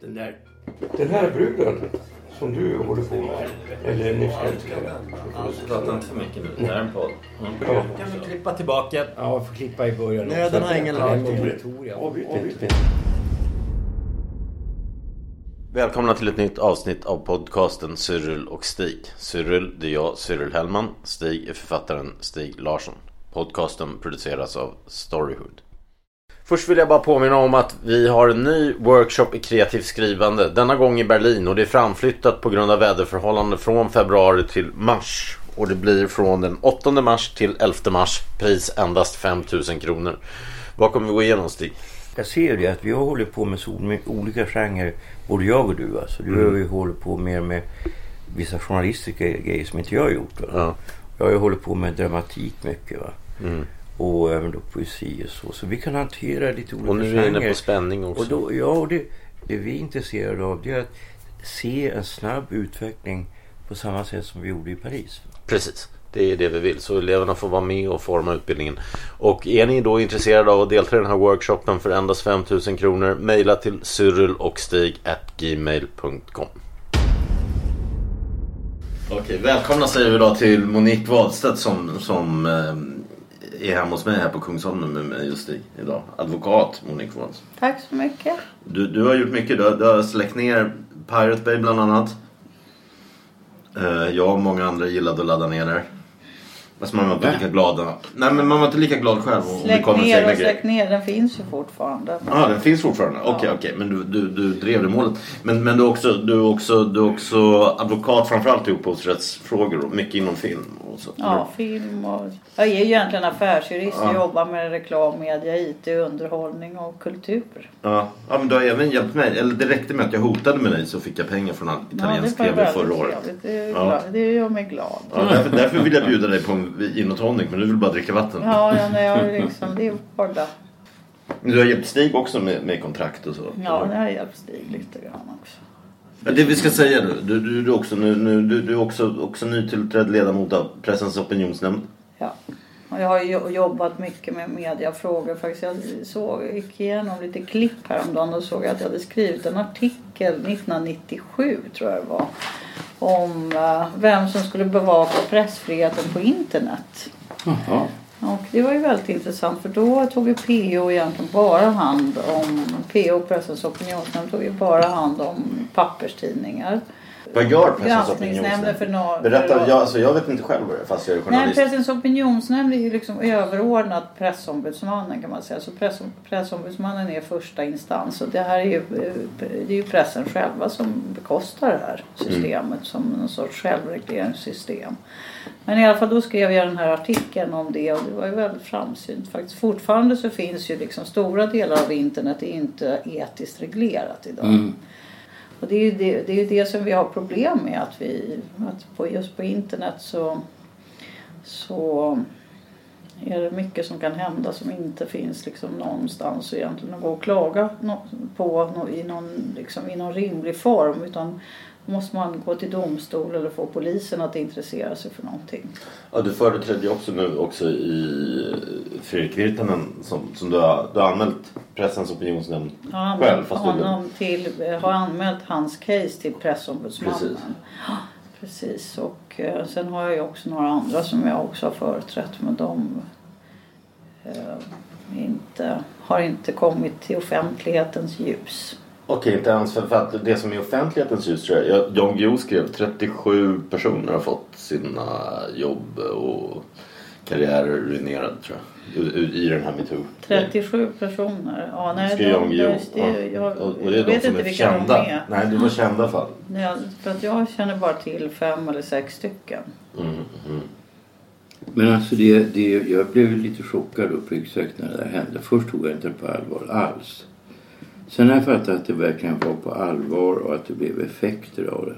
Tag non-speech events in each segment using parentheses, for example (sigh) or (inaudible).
Den där. Den här bruden som du håller på med. Eller nyss älskade. Prata inte för mycket nu. Det här är en podd. Ja. Kan vi klippa tillbaka? Ja, jag får klippa i början. Nöden har ingen lag. Välkomna till ett nytt avsnitt av podcasten Cyril och Stig. Cyril, det är jag, Cyril Hellman. Stig är författaren Stig Larsson. Podcasten produceras av Storyhood. Först vill jag bara påminna om att vi har en ny workshop i kreativt skrivande. Denna gång i Berlin och det är framflyttat på grund av väderförhållanden från februari till mars. Och det blir från den 8 mars till 11 mars. Pris endast 5000 kronor. Vad kommer vi gå igenom Stig? Jag ser det att vi har hållit på med så med olika genrer. Både jag och du alltså. Du har ju hållit på mer med vissa journalistiska grejer som inte jag har gjort. Ja. Jag har ju hållit på med dramatik mycket. Va? Mm. Och även då poesi och så. Så vi kan hantera lite olika Och nu är vi inne genrer. på spänning också. Och då, ja, och det, det vi är intresserade av det är att se en snabb utveckling på samma sätt som vi gjorde i Paris. Precis. Det är det vi vill. Så eleverna får vara med och forma utbildningen. Och är ni då intresserade av att delta i den här workshopen för endast 5000 kronor. Mejla till cyrilochstig.gmail.com Okej, välkomna säger vi då till Monique Wadstedt som, som eh, är hemma hos mig här på Kungsholmen med mig och Stig idag. Advokat Monique Wadstedt. Tack så mycket. Du, du har gjort mycket. Du har, du har släckt ner Pirate Bay bland annat. Eh, jag och många andra gillade att ladda ner där. Fast man var inte lika glada. Nej men man var inte lika glad själv Släck ner och släck ner, den finns ju fortfarande. Ja, den finns fortfarande. Okej, Ja. okej. Men du, du, du drev det målet. Men, men du, är också, du, är också, du är också advokat framförallt i upphovsrättsfrågor och mycket inom film. Och så. Ja, film och... Jag är ju egentligen affärsjurist och Ja. jobbar med reklam, media, IT, underhållning och kultur. Ja. ja, men du har även hjälpt mig. Eller det räckte med att jag hotade med dig så fick jag pengar från italiensk ja, TV förra året. Det, är Ja. det gör mig glad. Ja, därför, därför vill jag bjuda dig på en gin och tonic men du vill bara dricka vatten. Ja, ja nej, jag liksom, det är vardag. Du har hjälpt Stig också med, med kontrakt och så? Ja, det har hjälpt Stig lite grann också. Ja, Det vi ska säga nu, du, du, du, är också, nu, nu, du, du är också, också nytillträdd ledamot av Pressens opinionsnämnd. Ja. Och jag har ju jobbat mycket med mediafrågor faktiskt. Jag såg, gick igenom lite klipp häromdagen och såg att jag hade skrivit en artikel 1997 tror jag det var. Om eh, vem som skulle bevaka pressfriheten på internet. Jaha. Och det var ju väldigt intressant för då tog ju PO egentligen bara hand om, PO Pressens opinionsnämnd tog ju bara hand om papperstidningar. Vad gör Pressens Granskningsnämnden för opinionsnämnd? norr- Berätta, för- jag, alltså, jag vet inte själv vad det är fast jag är Nej, journalist. Pressens opinionsnämnd är ju liksom överordnat pressombudsmannen kan man säga. Så press, pressombudsmannen är första instans och det här är ju, eh, det är ju pressen själva som bekostar det här systemet som någon sorts självregleringssystem. Men i alla fall då skrev jag den här artikeln om det och det var ju väldigt framsynt faktiskt. Fortfarande så finns ju liksom stora delar av internet är inte etiskt reglerat idag. Mm. Och det är, ju det, det är ju det som vi har problem med. Att, vi, att på, just på internet så, så är det mycket som kan hända som inte finns liksom någonstans egentligen att gå och klaga på i, någon, liksom, i någon rimlig form. Utan måste man gå till domstol eller få polisen att intressera sig för någonting. Ja, du företrädde ju också nu också i Fredrik Virtanen som, som du, har, du har anmält Pressens opinionsnämnd Jag har själv. Fast du, honom till, har anmält hans case till pressombudsmannen. Precis. Ja, Precis och eh, sen har jag ju också några andra som jag också har företrätt men de eh, inte, har inte kommit till offentlighetens ljus. Okej, inte ens för, för att det som är offentlighetens ljus tror jag. Jan Guillou skrev 37 personer har fått sina jobb och karriärer ruinerade tror jag. I, i- den här metoo. 37 personer. Ja, nej, Skrev Jan Guillou. det, Ja. jag, Och, och det är de som inte är vilka de kända. är. Nej, det var kända fall. (laughs) Nej, för att jag känner bara till fem eller sex stycken. Mm, mm. Men alltså det, det, jag blev lite chockad uppriktigt sagt när det där hände. Först tog jag inte det på allvar alls. Sen har jag fattat att det verkligen var på allvar och att det blev effekter av det.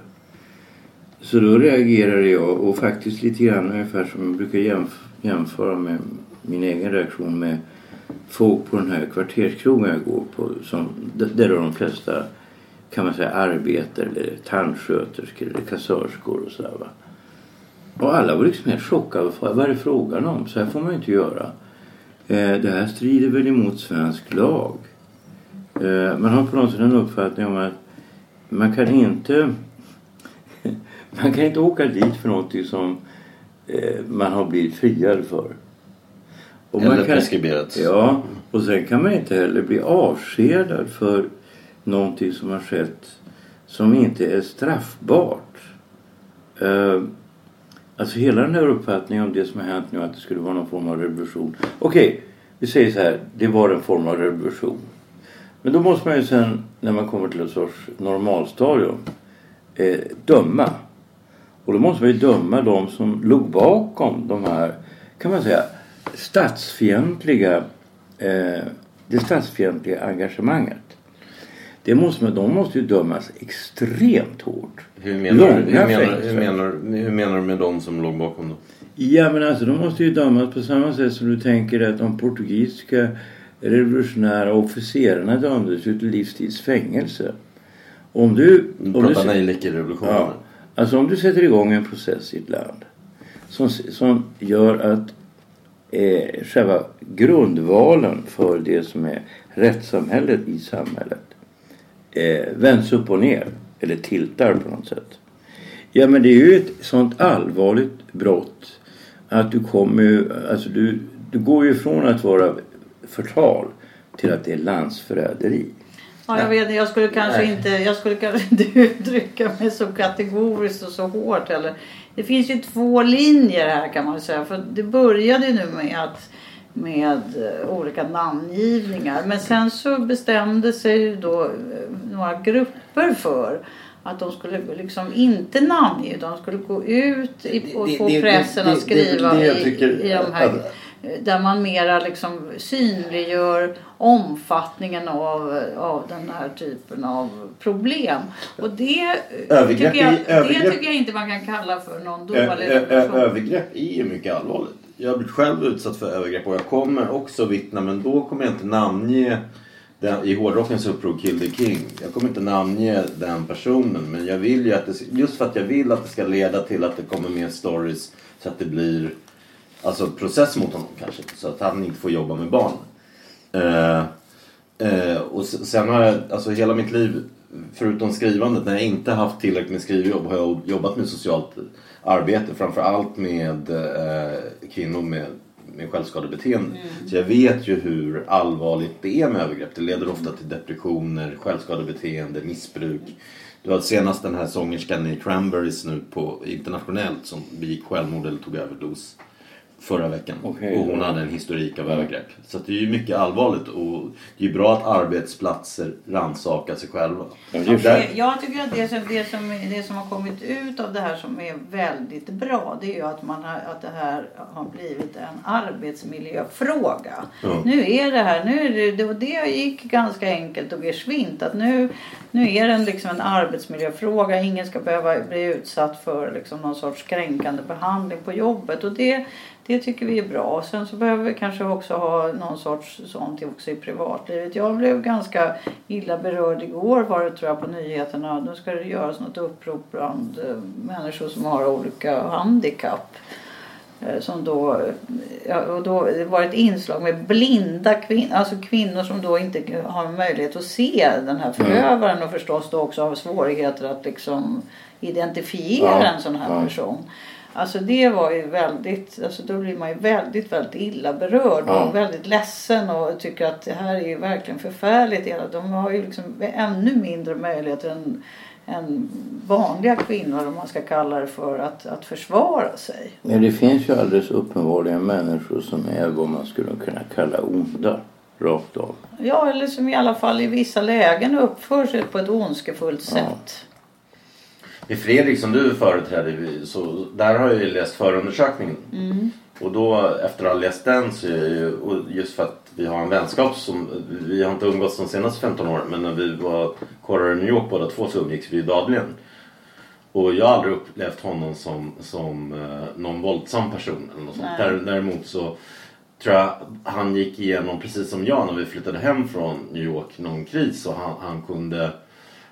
Så då reagerade jag och faktiskt lite grann ungefär som jag brukar jämf- jämföra med min egen reaktion med folk på den här kvarterskrogen jag går på. Som, där de flesta kan man säga arbetare eller tandsköterskor eller kassörskor och sådär va. Och alla var liksom helt chockade. Vad är det frågan om? Så här får man ju inte göra. Eh, det här strider väl emot svensk lag. Eh, man har på något sätt en uppfattning om att man kan inte (laughs) man kan inte åka dit för någonting som eh, man har blivit friad för. Och Eller man kan, preskriberat. Ja, och sen kan man inte heller bli avskedad för någonting som har skett som inte är straffbart. Eh, alltså hela den här uppfattningen om det som har hänt nu att det skulle vara någon form av revolution. Okej, vi säger så här, det var en form av revolution. Men då måste man ju sen när man kommer till en sorts normalstadium eh, döma. Och då måste man ju döma de som låg bakom de här, kan man säga, statsfientliga, eh, det statsfientliga engagemanget. Det måste man, de måste ju dömas extremt hårt. Hur menar, du, hur, Långa menar, hur, menar, hur menar du med de som låg bakom då? Ja men alltså de måste ju dömas på samma sätt som du tänker att de portugisiska revolutionära officerarna dömdes ju till livstids fängelse. Om du... Om du pratar nejlikerevolutionen. Ja. Alltså om du sätter igång en process i ett land som, som gör att eh, själva grundvalen för det som är rättssamhället i samhället eh, vänds upp och ner eller tiltar på något sätt. Ja men det är ju ett sånt allvarligt brott att du kommer ju, alltså du, du går ju ifrån att vara förtal till att det är landsförräderi. Ja, jag vet Jag skulle kanske inte, jag skulle kanske (laughs) inte uttrycka mig så kategoriskt och så hårt heller. Det finns ju två linjer här kan man säga. För det började ju nu med att med eh, olika namngivningar. Men sen så bestämde sig då eh, några grupper för att de skulle liksom inte namnge de skulle gå ut i, och Det- få pressen det- att skriva i, i de här där man mera liksom synliggör omfattningen av, av den här typen av problem. Och det, Övergrepp tycker jag, i- övergrepp- det tycker jag inte man kan kalla för någon dålig revolution. övergrepp är mycket allvarligt. Jag har blivit själv utsatt för övergrepp och jag kommer också vittna men då kommer jag inte namnge den, i hårdrockens uppror Kill the King. Jag kommer inte namnge den personen men jag vill ju att det, just för att jag vill att det ska leda till att det kommer mer stories så att det blir alltså process mot honom kanske så att han inte får jobba med barn. Eh, eh, och sen har jag, alltså hela mitt liv, förutom skrivandet, när jag inte haft tillräckligt med skrivjobb har jag jobbat med socialt arbete. Framförallt med eh, kvinnor med, med självskadebeteende. Så jag vet ju hur allvarligt det är med övergrepp. Det leder ofta till depressioner, självskadebeteende, missbruk. Du har senast den här sångerskan i Cranberries nu på internationellt som begick självmord eller tog överdos förra veckan. Okej. Och hon hade en historik av övergrepp. Så att det är ju mycket allvarligt och det är ju bra att arbetsplatser rannsakar sig själva. Ja, det är Där- Jag tycker att det som, det, som, det som har kommit ut av det här som är väldigt bra det är ju att, man har, att det här har blivit en arbetsmiljöfråga. Ja. Nu är det här, nu är det, det, gick ganska enkelt och geschwint att nu, nu är det en, liksom en arbetsmiljöfråga. Ingen ska behöva bli utsatt för liksom någon sorts kränkande behandling på jobbet och det, det tycker vi är bra. Sen så behöver vi kanske också ha någon sorts sånt också i privatlivet. Jag blev ganska illa berörd igår var det tror jag på nyheterna. Nu ska det göras något upprop bland eh, människor som har olika handikapp. Eh, Som då, ja, och då det var ett inslag med blinda kvinnor, alltså kvinnor som då inte har möjlighet att se den här förövaren och förstås då också har svårigheter att liksom identifiera Ja, en sån här ja. person. Alltså det var ju väldigt, alltså då blir man ju väldigt, väldigt illa berörd Ja. och väldigt ledsen och tycker att det här är ju verkligen förfärligt. De har ju liksom ännu mindre möjligheter än, än vanliga kvinnor om man ska kalla det för att, att försvara sig. Men det finns ju alldeles uppenbarligen människor som är vad man skulle kunna kalla onda. Rakt av. Ja, eller som i alla fall i vissa lägen uppför sig på ett ondskefullt Ja. I Fredrik som du företräder, så där har jag ju läst förundersökningen. Och då efter att ha läst den så är jag ju, och just för att vi har en vänskap som, vi har inte umgåtts de senaste 15 åren men när vi var korrar i New York båda två så umgicks vi dagligen. Och jag har aldrig upplevt honom som, som eh, någon våldsam person eller något sånt. Där, däremot så tror jag han gick igenom precis som jag när vi flyttade hem från New York någon kris och han, han kunde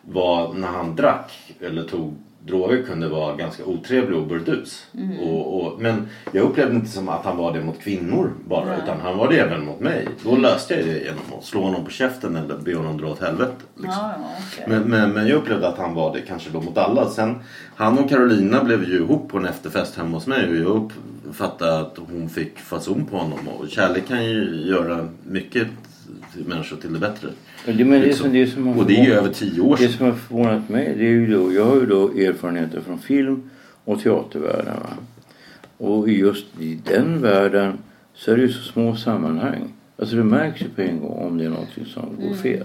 vara, när han drack eller tog droger kunde vara ganska otrevlig och burdus. Och, och, men jag upplevde inte som att han var det mot kvinnor bara Nej. utan han var det även mot mig. Då löste jag det genom att slå honom på käften eller be honom dra åt helvete. Liksom. Ja, okej. Men, men, men jag upplevde att han var det kanske då mot alla. Sen, han och Carolina blev ju ihop på en efterfest hemma hos mig och jag uppfattade att hon fick fason på honom. Och kärlek kan ju göra mycket till människor till det bättre. Och det, men det, Liksom. som, det som har Och det är ju över tio år Det sedan. som har förvånat mig, det är ju då, jag har ju då erfarenheter från film och teatervärlden. Va? Och just i den världen så är det ju så små sammanhang. Alltså det märks ju på en gång om det är någonting som går fel.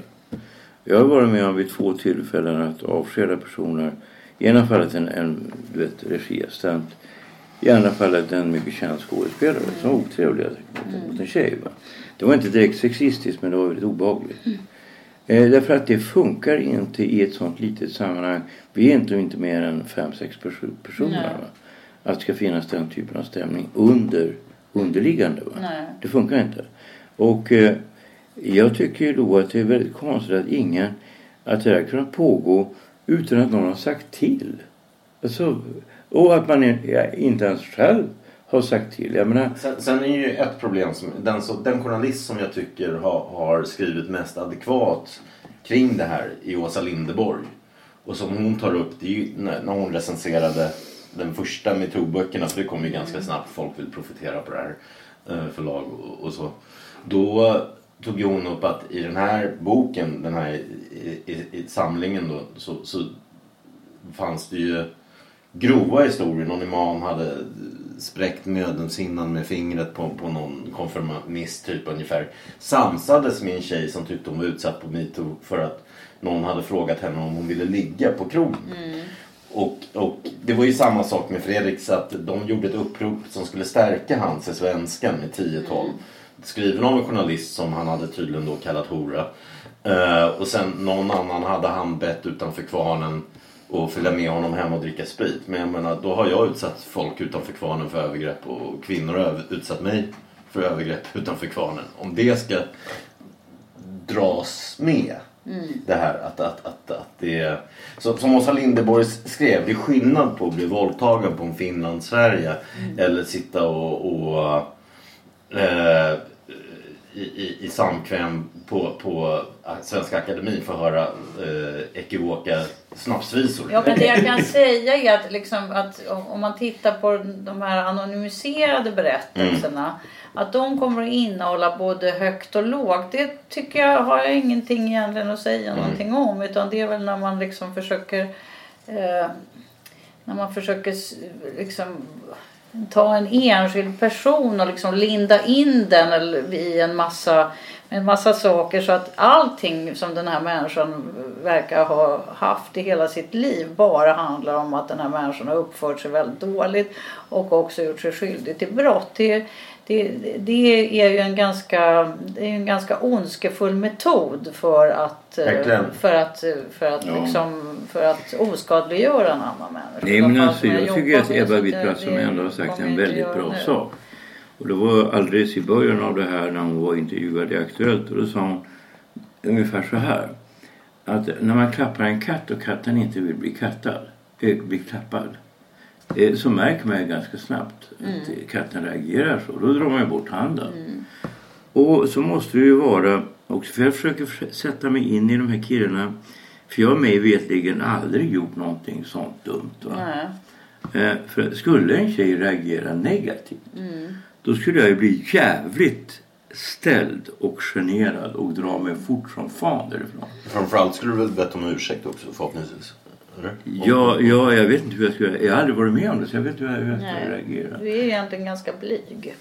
Jag har varit med om vid två tillfällen att avskeda personer. I ena fallet en, en du vet, regiassistent. I andra fallet en mycket känd skådespelare som var otrevlig mot en tjej. Va? Det var inte direkt sexistiskt men det var väldigt obehagligt. Eh, därför att det funkar inte i ett sånt litet sammanhang. Vi är inte, inte mer än fem, sex perso- personer. Va? Att det ska finnas den typen av stämning under, underliggande. Det funkar inte. Och eh, jag tycker då att det är väldigt konstigt att ingen, att det här kunnat pågå utan att någon har sagt till. Alltså, och att man är- ja, inte ens själv har sagt till. Jag menar, Sen, sen är ju ett problem som den, så, den journalist som jag tycker har, har skrivit mest adekvat kring det här är Åsa Lindeborg. Och som hon tar upp, det är ju när, när hon recenserade den första metoo-böckerna, för det kom ju ganska snabbt, folk vill profitera på det här eh, förlag och, och så. Då tog ju hon upp att i den här boken, den här i, i, i samlingen då, så, så fanns det ju grova historier. Någon imam hade spräckt mödomshinnan med fingret på, på någon konfirmist typ ungefär. Samsades med en tjej som tyckte hon var utsatt på metoo för att någon hade frågat henne om hon ville ligga på krogen. Och, och det var ju samma sak med Fredrik så att de gjorde ett upprop som skulle stärka hans i svenskan med 10-12. Skriven av en journalist som han hade tydligen då kallat hora. Eh, och sen någon annan hade han bett utanför kvarnen och följa med honom hem och dricka sprit. Men jag menar, då har jag utsatt folk utanför kvarnen för övergrepp och kvinnor har utsatt mig för övergrepp (laughs) utanför kvarnen. Om det ska dras med. Det här att, att, att, att det är... Så, som Åsa Linderborg skrev, det är skillnad på att bli våldtagen på en Finlandsfärja eller sitta och, och eh, i, i, i samkväm på, på Svenska Akademin få höra eh, ekivoka snapsvisor. Ja, men det jag kan säga är att, liksom, att om- man tittar på de här anonymiserade berättelserna. Att de kommer att innehålla både högt och lågt. Det tycker jag har jag ingenting egentligen att säga någonting om. Utan det är väl när man liksom försöker eh, när man försöker liksom ta en enskild person och liksom linda in den eller i en massa, en massa saker så att allting som den här människan verkar ha haft i hela sitt liv bara handlar om att den här människan har uppfört sig väldigt dåligt och också gjort sig skyldig till brott. Det, det, det är ju en ganska, det är en ganska ondskefull metod för att, Verkligen. för att, för att, Ja. liksom, för att oskadliggöra en annan människa. Nej men alltså jag tycker att Ebba så Witt-Bratt som det ändå har sagt en väldigt bra nu. sak. Och det var alldeles i början av det här när hon var intervjuad i Aktuellt och då sa hon ungefär så här. Att när man klappar en katt och katten inte vill bli kattad, eh, bli klappad. eh, Så märker man ju ganska snabbt att Mm. katten reagerar så. Då drar man ju bort handen. Och så måste det ju vara också för jag försöker för- sätta mig in i de här killarna. För jag har mig vetligen aldrig gjort någonting sånt dumt. Va? Nej. Eh, För skulle en tjej reagera negativt Mm. då skulle jag ju bli jävligt ställd och generad och dra mig fort som fan därifrån. Framförallt skulle du väl bett om ursäkt också förhoppningsvis? Eller? Ja, ja, jag vet inte hur jag skulle... Jag har aldrig varit med om det så jag vet inte hur jag, ska Nej. reagera. Du är egentligen ganska blyg.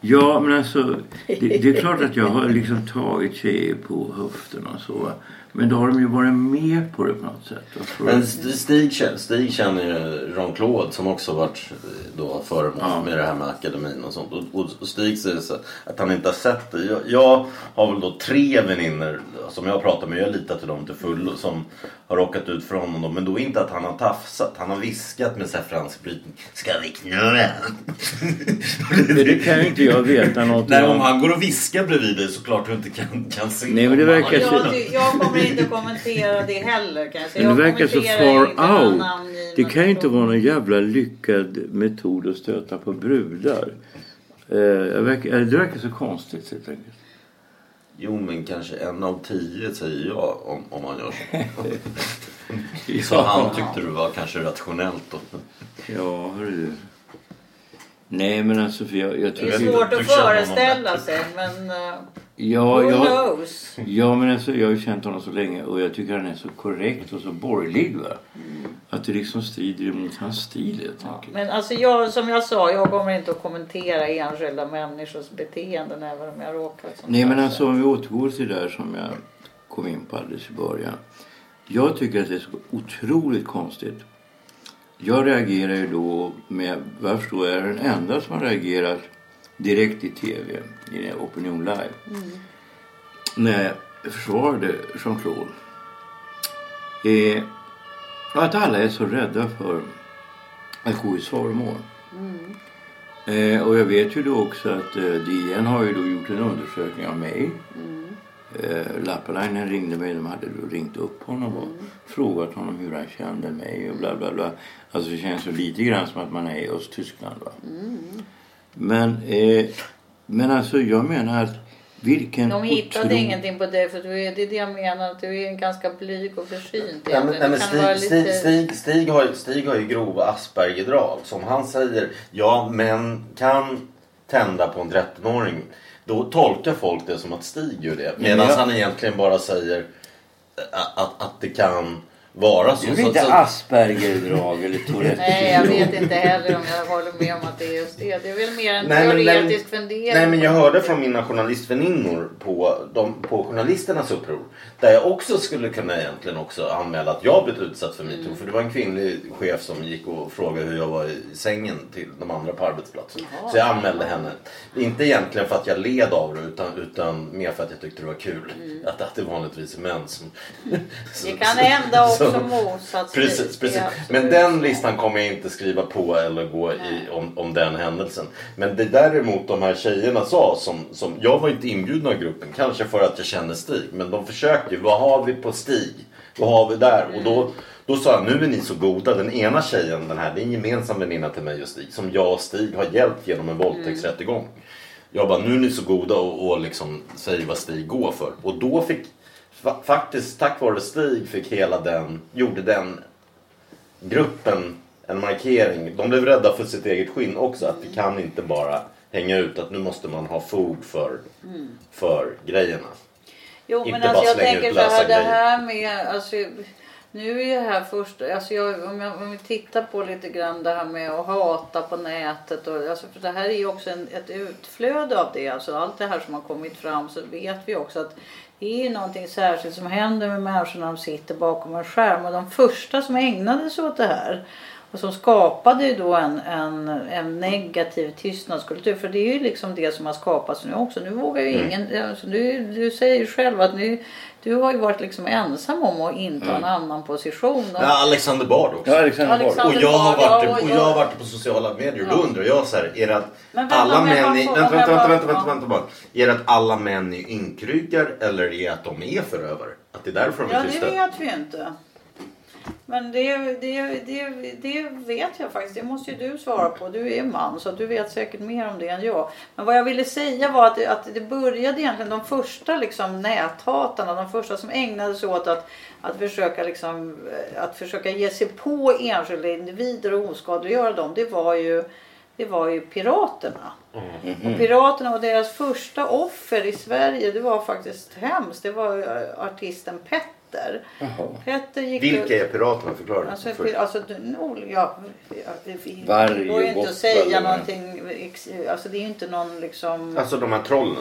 Ja, men alltså det, det är klart att jag har (laughs) liksom tagit tjejer på höften och så. Men då har de ju varit med på det på något sätt. Men Stig, Stig känner ju Jean-Claude som också varit eh, då föremål Ja. med det här med akademin och sånt. Och, Stig säger att han inte har sett det. Jag, jag har väl då tre vänner som jag pratar med, jag litar till dem till fullo, som har råkat ut för honom. Men då inte att han har tafsat, han har viskat med så här fransk brytning. Ska vi knulla? Det kan ju inte jag veta något Nej, om om. han går och viskar bredvid dig så klart du inte kan, kan se. Nej, men det verkar Jag, jag kommer inte kommentera det heller kan jag säga. Men det verkar så far out. Det kan ju inte vara någon jävla lyckad metod att stöta på brudar. Eh, jag verkar, eller det verkar så konstigt helt enkelt. Jo men kanske en av tio säger jag om, om han gör så. (laughs) Så han tyckte det var kanske rationellt då. Ja, hörru du. Nej, men alltså för jag, jag Det tycker... är svårt att föreställa sig men uh, Ja, who jag, knows? ja, men alltså jag har ju känt honom så länge och jag tycker han är så korrekt och så borgerlig. Va? Att det liksom strider emot hans stil helt enkelt. Men alltså jag, som jag sa, jag kommer inte att kommentera enskilda människors beteenden även om jag råkat Nej, men alltså om vi återgår till det där som jag kom in på alldeles i början. Jag tycker att det är så otroligt konstigt. Jag reagerar ju då med, vad jag förstår, jag är den enda som har reagerat direkt i tv, i Opinion Live. När jag försvarade Jean-Claude. Eh, att alla är så rädda för att gå i svaromål. Eh, och jag vet ju då också att eh, DN har ju då gjort en undersökning av mig. Eh, Lappalainen ringde mig, de hade då ringt upp honom och frågat honom hur han kände mig och bla bla bla. Alltså det känns ju lite grann som att man är i Östtyskland va. Men, eh, men alltså jag menar att vilken De hittade otro- ingenting på dig för du är, det är det jag menar att du är en ganska blyg och försynt. Nej, men, nej, men Det kan vara Stig, Stig, lite- Stig, Stig, har, ju- Stig har ju grova Aspergerdrag. Som han säger, ja män kan tända på en 13-åring. Då tolkar folk det som att Stig gör det. men Medan jag- han egentligen bara säger att, att, att det kan vara så. Det är så, inte så Aspergerdrag eller Tourettes (laughs) Nej, jag vet inte heller om jag håller med om att det är just det. Det är väl mer en Nej, men- nej, men- teoretisk fundering. Nej men jag hörde från mina journalistväninnor på, de, på journalisternas uppror. Där jag också skulle kunna egentligen också anmäla att jag blivit utsatt för metoo. För det var en kvinnlig chef som gick och frågade hur jag var i sängen till de andra på arbetsplatsen. Så jag anmälde henne. Inte egentligen för att jag led av det utan, utan mer för att jag tyckte det var kul. Att, att det vanligtvis är män som... Det kan hända (laughs) också Så- motsatsvis. Precis, Det precis. är Men den listan kommer jag inte skriva på eller gå i om, om den händelsen. Men det däremot de här tjejerna sa som, som jag var inte inbjuden av gruppen. Kanske för att jag känner Stig. Men de försökte ju. Vad har vi på Stig? Vad har vi där? Och då, då sa jag nu är ni så goda. Den ena tjejen, den här, det är en gemensam väninna till mig och Stig. Som jag och Stig har hjälpt genom en våldtäktsrättegång. Jag bara nu är ni så goda och, och liksom säger vad Stig går för. Och då fick fa- faktiskt tack vare Stig fick hela den, gjorde den gruppen en markering. De blev rädda för sitt eget skinn också. Att vi kan inte bara hänga ut att nu måste man ha fog för, för grejerna. Jo Inte men alltså jag tänker så här, lösa det grejer. här med, alltså, nu är det här först, alltså jag, om, jag, om vi tittar på lite grann det här med att hata på nätet och alltså för det här är ju också en, ett utflöde av det, alltså allt det här som har kommit fram så vet vi också att det är ju någonting särskilt som händer med människor när de sitter bakom en skärm. Och de första som ägnade sig åt det här och som skapade ju då en, en, en negativ tystnadskultur. För det är ju liksom det som har skapats nu också. Nu vågar ju Mm. ingen, alltså du, du säger ju själv att nu, du har ju varit liksom ensam om att inta en annan position. Och, Mm. Ja, Alexander Bard också. Ja, Alexander Bard. Alexander- Och jag har Ja, varit, ja, och ja. jag har varit på sociala medier. Då Ja. undrar jag så här, är det att vänta, alla män i, vänta, vänta, vänta, bara- vänta, vänta, bara. Är det att alla män är ynkryggar eller är det att de är förövare? Att det är därför de Ja, är det tysta? vet vi ju inte. Men det, det, det, det vet jag faktiskt. Det måste ju du svara på. Du är man så du vet säkert mer om det än jag. Men vad jag ville säga var att att det började egentligen de första liksom näthatarna. De första som ägnade sig åt att, att, försöka, liksom, att försöka ge sig på enskilda individer och oskadliggöra dem. Det var ju, det var ju piraterna. Och Piraterna och deras första offer i Sverige det var faktiskt hemskt. Det var eh, artisten Petter. Petter gick Vilka är piraterna? Förklara. Alltså, först. alltså det, no, ja, det Varg det går ju och inte att säga eller? någonting. Alltså det är ju inte någon liksom... Alltså de här trollen?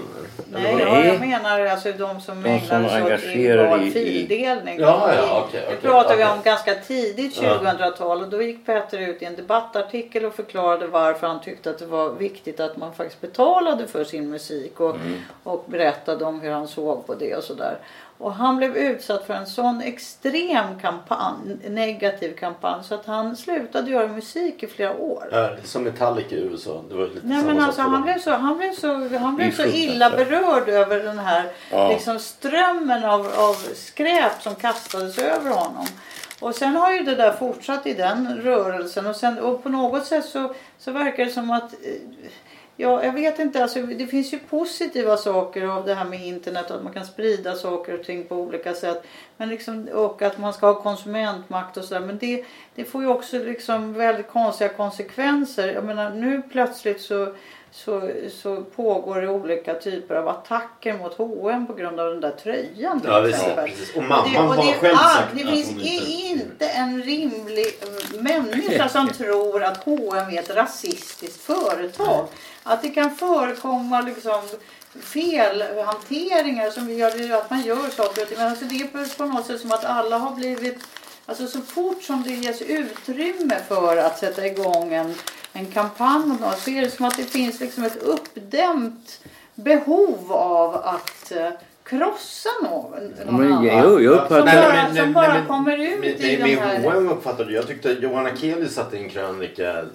eller? Nej, Nej. jag menar alltså de som De ägnar som sig åt i- i- fildelning. Ja, ja, okej, Det okej, pratar vi om ganska tidigt Ja. 2000-tal och då gick Petter ut i en debattartikel och förklarade varför han tyckte att det var viktigt att man faktiskt betalade för sin musik och, Mm. och berättade om hur han såg på det och sådär. Och han blev utsatt för en sån extrem kampanj, negativ kampanj så att han slutade göra musik i flera år. Ja, som Metallica i USA. Det var lite Nej men alltså han blev så, han blev så, han blev så illa berörd över den här Ja. liksom strömmen av, av skräp som kastades över honom. Och sen har ju det där fortsatt i den rörelsen och, sen, och på något sätt så, så verkar det som att eh, Ja, jag vet inte. Alltså, det finns ju positiva saker av det här med internet. Att man kan sprida saker och ting på olika sätt. Men liksom, och att man ska ha konsumentmakt och sådär. Men det, det får ju också liksom väldigt konstiga konsekvenser. Jag menar nu plötsligt så, så, så pågår det olika typer av attacker mot H&M på grund av den där tröjan. Ja, visst, exempel. precis. Och mamman det, och har det, själv ah, sagt Det att finns inte... inte- en rimlig eh, människa som (laughs) tror att H&M är ett rasistiskt företag. Att det kan förekomma liksom felhanteringar som gör att man gör saker och ting. Men alltså det är på något sätt som att alla har blivit Alltså så fort som det ges utrymme för att sätta igång en, en kampanj så är det som att det finns liksom ett uppdämt behov av att eh, krossa någon. någon Men annan. jag, jag Som bara- som bara kommer ut men, i men, den här- H&M uppfattade jag tyckte Johanna Keli satte i en krönika eh,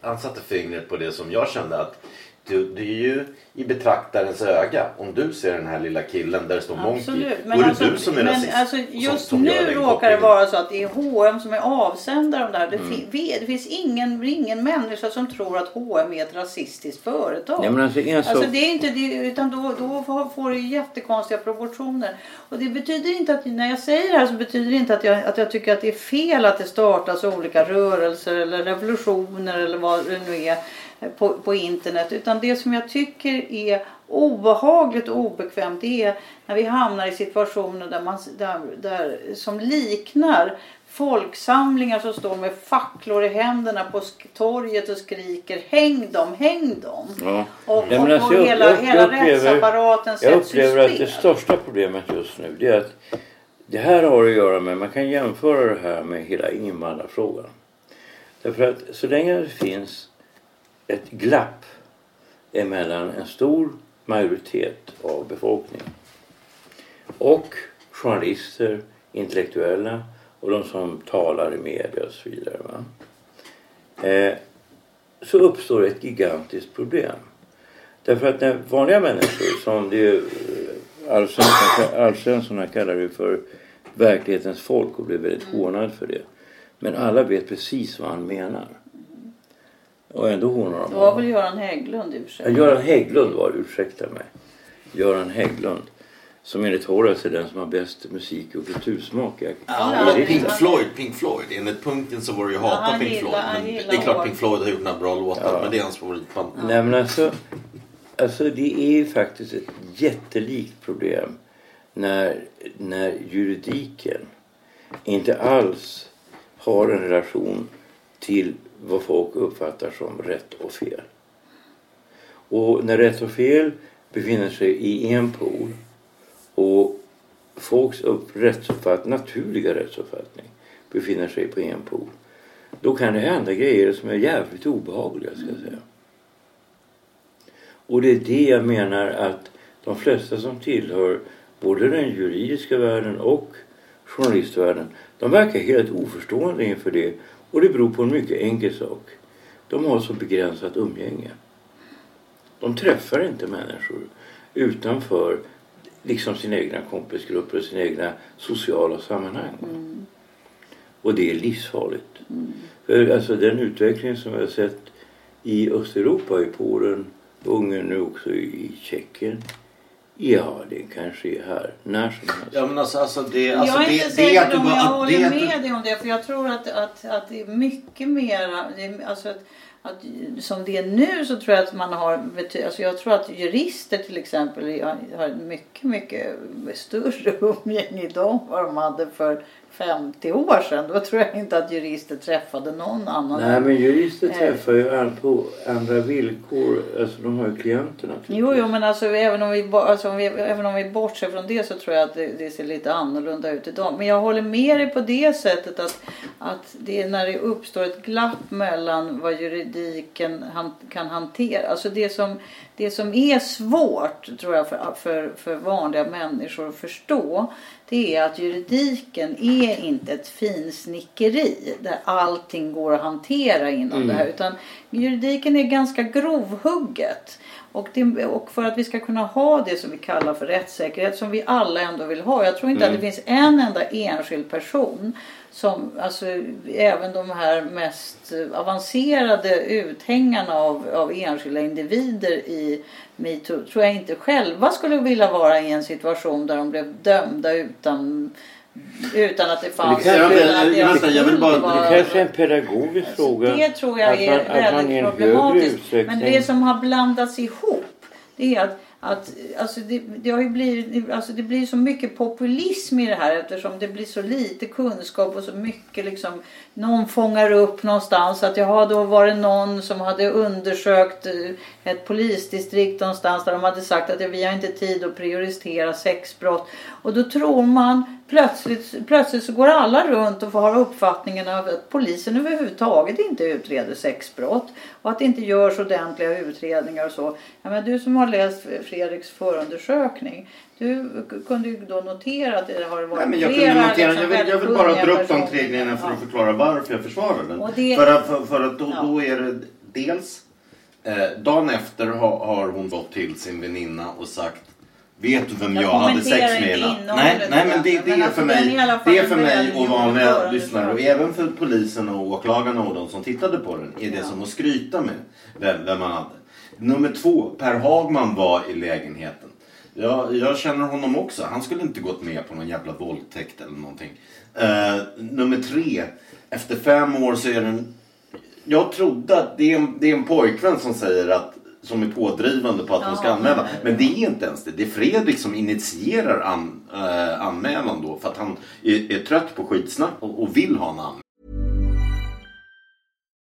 han satte fingret på det som jag kände att det, det är ju i betraktarens öga. Om du ser den här lilla killen där det står Monkey. Absolut. Då Men, är det alltså, du som är men rasist. alltså, som- just som gör nu råkar det vara så att det är H&M som är avsändare av det här. Det, Mm. fi- det finns ingen, ingen människa som tror att H&M är ett rasistiskt företag. Nej, men alltså. Alltså det är inte det, utan då, då får- det jättekonstiga proportioner. Och det betyder inte att, när jag säger det här så betyder det inte att jag, att jag tycker att det är fel att det startas olika rörelser eller revolutioner eller vad det nu är på, på internet. Utan det som jag tycker är obehagligt och obekvämt det är när vi hamnar i situationer där man, där, där, som liknar folksamlingar som står med facklor i händerna på torget och skriker häng dem, häng dem. Ja. Och, och, alltså, och jag- hela, jag- hela jag upplever- rättsapparaten Jag sätts upplever ur att det största problemet just nu det är att det här har att göra med, man kan jämföra det här med hela invandrarfrågan. Därför att så länge det finns ett glapp emellan en stor majoritet av befolkningen och journalister, intellektuella och de som talar i media och så vidare. Va? Eh, så uppstår ett gigantiskt problem. Därför att när vanliga människor, som det eh, Alf Svensson- kallar det för verklighetens folk och blir väldigt hånad för det. Men alla vet precis vad han menar. Och ändå hånar de Det var väl Göran Hägglund i och för Ja, sig. Göran Hägglund var ursäkta mig. Göran Hägglund. Som enligt Horace är den som har bäst musik och kultursmak. Ja, i Pink. Floyd, Pink Floyd. Enligt punkten så var det ju hata han Pink gillar- Floyd. Men det är klart. Pink Floyd har gjort några bra låtar. Ja. Men det är hans favoritband. Nej men alltså, alltså det är ju faktiskt ett jättelikt problem när, när juridiken inte alls har en relation till vad folk uppfattar som rätt och fel. Och när rätt och fel befinner sig i en pool och folks upp, rättsuppfattning, naturliga rättsuppfattning befinner sig på en pool. Då kan det hända grejer som är jävligt obehagliga ska jag säga. Och det är det jag menar att de flesta som tillhör både den juridiska världen och journalistvärlden de verkar helt oförstående inför det. Och det beror på en mycket enkel sak. De har så begränsat umgänge. De träffar inte människor utanför liksom sina egna kompisgrupper och sina egna sociala sammanhang. Och det är livsfarligt. För alltså den utveckling som vi har sett i Östeuropa, i Polen, Ungern nu också i Tjeckien. Ja, det kanske är här när som helst. Ja men alltså, alltså det, alltså jag är inte säker att du om jag håller det med dig om det. För jag tror att, att, att det är mycket mera... det är- Alltså att, att som det är nu så tror jag att man har alltså jag tror att jurister till exempel har har mycket mycket större (laughs) umgänge idag än vad de hade för 50 år sedan. Då tror jag inte att jurister träffade någon annan. Nej men jurister Eh. träffar ju på andra villkor. Alltså de har ju klienterna. Jo, jo, men alltså, även, om vi, alltså, om vi, även om vi bortser från det så tror jag att det, det ser lite annorlunda ut idag. Men jag håller med dig på det sättet att, att det är när det uppstår ett glapp mellan vad juridiken han, kan hantera. Alltså det som, det som är svårt tror jag för, för, för vanliga människor att förstå det är att juridiken är inte ett finsnickeri där allting går att hantera inom det här. Utan juridiken är ganska grovhugget. Och, det, och för att vi ska kunna ha det som vi kallar för rättssäkerhet som vi alla ändå vill ha. Jag tror inte att det finns en enda enskild person som, alltså även de här mest avancerade uthängarna av, av enskilda individer i metoo tror jag inte själva skulle vilja vara i en situation där de blev dömda utan utan att det fanns... kanske- utan att jag- vänta, jag vill bara- Det kanske är en pedagogisk fråga. det tror jag är att man väldigt problematiskt. Men det som har blandats ihop det är att, att alltså det, det har ju blivit, alltså det blir så mycket populism i det här eftersom det blir så lite kunskap och så mycket liksom någon fångar upp någonstans. Att jaha då var det någon som hade undersökt eh, ett polisdistrikt någonstans där de hade sagt att vi har inte tid att prioritera sexbrott. Och då tror man plötsligt, plötsligt så går alla runt och får ha uppfattningen av att polisen överhuvudtaget inte utreder sexbrott och att det inte görs ordentliga utredningar och så. Ja, men du som har läst Fredriks förundersökning du kunde ju då notera att det har varit Nej, men jag, flera kunde notera, liksom jag, vill, jag vill bara dra upp de tre grejerna för att förklara varför jag försvarar den. Det- För att, för, för att då, Ja. då är det dels eh, dagen efter har, har hon gått till sin väninna och sagt Vet du vem Jag jag, hade sex med? inte Ella?" innehållet Nej, nej men det, den. det Men är alltså, för den mig, det är för mig vanliga förundersökning. lyssnare och även för polisen och åklagarna och de som tittade på den är det Ja. som att skryta med vem, vem man hade. Nummer två, Per Hagman var i lägenheten. Jag, jag känner honom också. Han skulle inte gått med på någon jävla våldtäkt eller någonting. Eh, nummer tre. Efter fem år så är det en... Jag trodde att det är en, det är en pojkvän som säger att som är pådrivande på att hon ska Ja, anmäla. Men det är inte ens det. Det är Fredrik som initierar an, eh, anmälan då. För att han är, är trött på skitsnack och, och vill ha en anmälan.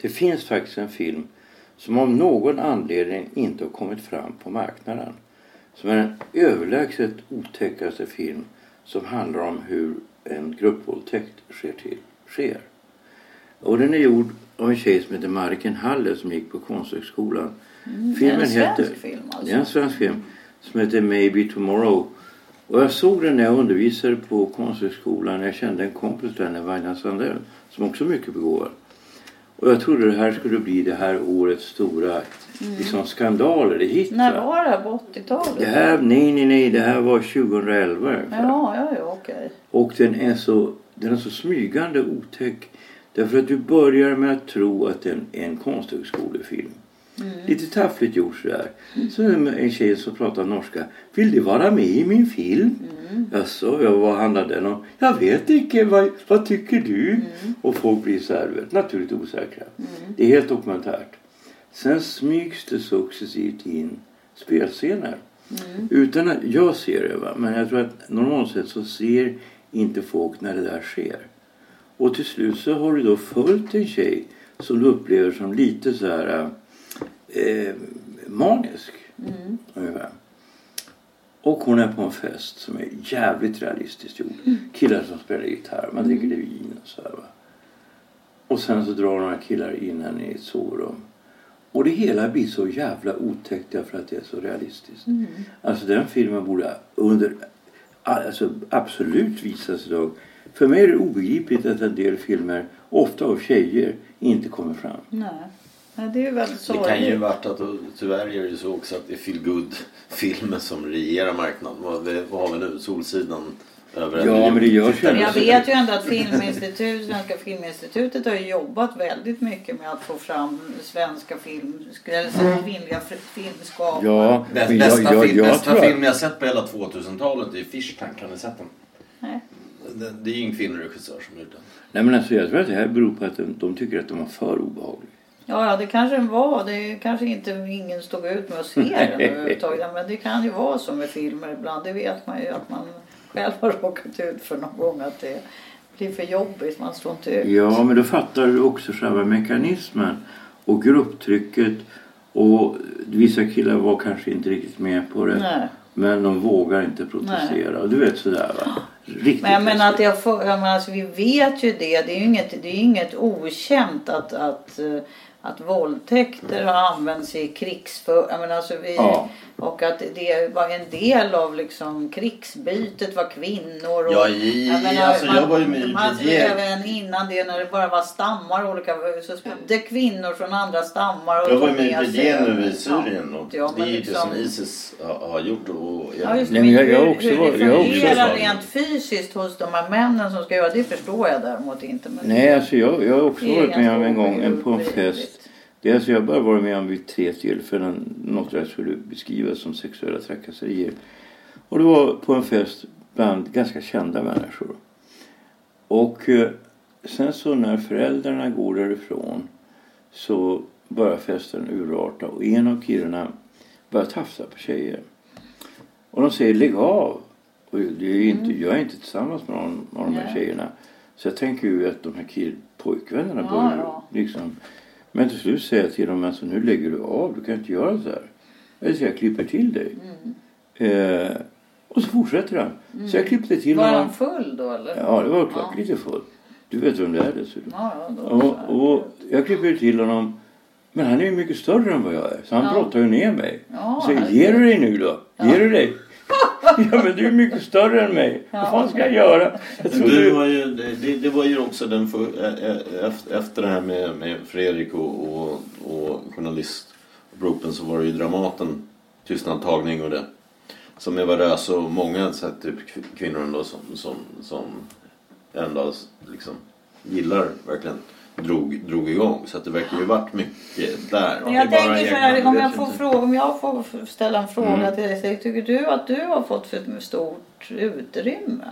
Det finns faktiskt en film som av någon anledning inte har kommit fram på marknaden. Som är den överlägset otäckaste film som handlar om hur en gruppvåldtäkt sker. Till, sker. Och den är gjord av en tjej som heter Mariken Halle som gick på Konsthögskolan. Mm, är en svensk film alltså. Det är en svensk film som heter Maybe Tomorrow. Och jag såg den när jag undervisade på Konsthögskolan. Jag kände en kompis där, Nevanja Sandell, som också är mycket begåvad. Och jag trodde det här skulle bli det här årets stora liksom, skandaler, det hit. När va? var det här? På 80-talet? Det här, nej, nej, nej, det här var 2011 ungefär. Ja, ja, ja, okej. Och den är, så, den är så smygande otäck. Därför att du börjar med att tro att den är en konsthögskolefilm. Lite taffligt gjort sådär. Så är det en tjej som pratar norska. Vill du vara med i min film? Mm. Jaså, ja, vad handlar den om? Jag vet inte, vad, vad tycker du? Och folk blir så här, vet, naturligt osäkra. Det är helt dokumentärt. Sen smygs det successivt in spelscener. Utan att jag ser det va. Men jag tror att normalt sett så ser inte folk när det där sker. Och till slut så har du då följt en tjej som du upplever som lite så här eh, manisk. Ungefär. Och hon är på en fest som är jävligt realistiskt gjord. Killar som spelar gitarr, man dricker lite vin och så här va. Och sen så drar några killar in henne i ett sovrum. Och det hela blir så jävla otäckt därför att det är så realistiskt. Alltså den filmen borde under, alltså absolut visas idag. För mig är det obegripligt att en del filmer, ofta av tjejer, inte kommer fram. Nej. Det är ju väldigt Det sorgligt. kan ju varit att tyvärr är det ju så också att det är feel good filmer som regerar marknaden. Vad, det, vad har vi nu? Solsidan över Ja, men det görs ju jag vet ju ändå att Filminstitut, Svenska Filminstitutet har ju jobbat väldigt mycket med att få fram svenska film, eller kvinnliga filmskapare. Ja, Bäst, men bästa jag, jag, film, jag bästa tror film jag sett på hela 2000-talet är Fish Tank. Har ni sett den? Nej. Det, det är ju en kvinnlig regissör som gjort den. Nej men alltså jag tror att det här beror på att de, de tycker att de var för obehagliga. Ja, ja, det kanske den var. Det kanske inte ingen stod ut med att se den överhuvudtaget. Men det kan ju vara så med filmer ibland. Det vet man ju att man själv har råkat ut för någon gång att det blir för jobbigt. Man står inte ut. Ja, men då fattar du också själva mekanismen och grupptrycket. Och vissa killar var kanske inte riktigt med på det. Nej. Men de vågar inte protestera. Och du vet sådär va. Riktigt Men jag menar att jag får, jag menar, alltså, vi vet ju det. Det är ju inget, det är inget okänt att, att, eh, att våldtäkter har använts i krigsför... Jag menar, alltså, vi, Ja. Och att det var en del av liksom krigsbytet var kvinnor. Och, Ja, i- alltså, jag var ju med i man. Även innan det när det bara var stammar olika så spelade kvinnor från andra stammar. och Jag var tog med i PG nu i Syrien och Ja, det är ju liksom- det som Isis har, har gjort. Och, Ja, just Nej, men jag- jag hur, också hur varit- det jag fungerar rent fysiskt hos de här männen som ska göra det förstår jag däremot inte. Men Nej, alltså jag, jag har också Det varit med om en gång en, på en fest. Alltså jag bara varit med om vid tre tillfällen något jag skulle beskriva som sexuella trakasserier. Och det var på en fest bland ganska kända människor. Och eh, sen så när föräldrarna går därifrån så börjar festen urarta och en av killarna börjar tafsa på tjejer. Och de säger lägg av. Och det är inte, jag är inte tillsammans med någon av de här Nej. tjejerna. Så jag tänker ju att de här kill, pojkvännerna Ja, börjar ja. liksom. Men till slut säger jag till dem alltså nu lägger du av. Du kan inte göra så här. Eller så jag klipper till dig. Mm. Eh, och så fortsätter han. Så jag klippte till var honom. han full då eller? Ja, det var klart Ja. lite full. Du vet vem det är dessutom. Ja, ja, Och, och jag klipper till honom. Men han är ju mycket större än vad jag är. Så han Ja. brottar ju ner mig. Ja, så herregud. ger du dig nu då? Ger du dig? (laughs) ja men du är mycket större än mig. Vad fan ska jag göra? Jag Du var ju, det, det- var ju också den för, efter, det här med, med Fredrik och, och, och journalistgropen så var det ju Dramaten, Tystnadtagning och det. Som Eva Röse och många så här, typ kv- kvinnor ändå som, som, som ändå liksom gillar verkligen drog, drog igång. Så att det verkar ju varit mycket där. Men jag tänker så här, om jag, får fråga, om jag får ställa en fråga Mm. till dig. så Tycker du att du har fått för stort utrymme?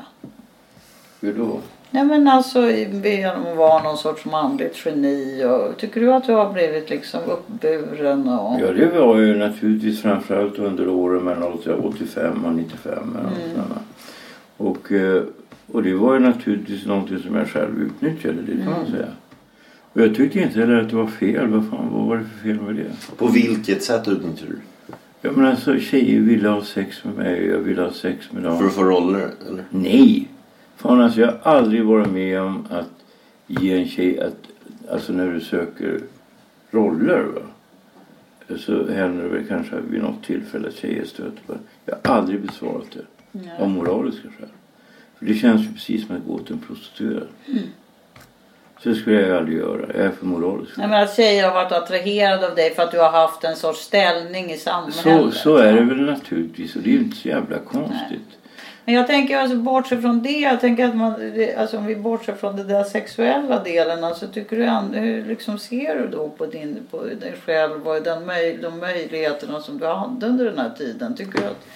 Hur då? Nej men alltså genom att vara någon sorts manligt geni. Och, tycker du att du har blivit liksom uppburen? Och... Ja det var ju naturligtvis framförallt under åren mellan 85 och 95. Eller något sånt där. och, eh, och det var ju naturligtvis någonting som jag själv utnyttjade. Det kan man säga. Och jag tyckte inte heller att det var fel. Vad fan vad var det för fel med det? På vilket sätt utnyttjar du? Ja men alltså tjejer ville ha sex med mig och jag ville ha sex med dem. För att få roller eller? Nej! Fan alltså jag har aldrig varit med om att ge en tjej att, alltså när du söker roller va. Så händer det väl kanske vid något tillfälle att tjejer stöter på Jag har aldrig besvarat det. Av moraliska skäl. För det känns ju precis som att gå till en prostituerad. Så skulle jag aldrig göra. Jag är för moralisk. Nej men att tjejer har varit attraherade av dig för att du har haft en sorts ställning i Så, samhället. så är det väl naturligtvis och det är ju inte så jävla konstigt. Men jag tänker alltså bortse från det. Jag tänker att man, alltså om vi bortser från den där sexuella delen. Alltså tycker du, hur liksom ser du då på, din, på dig själv och den de möjligheterna som du hade under den här tiden? Tycker du att,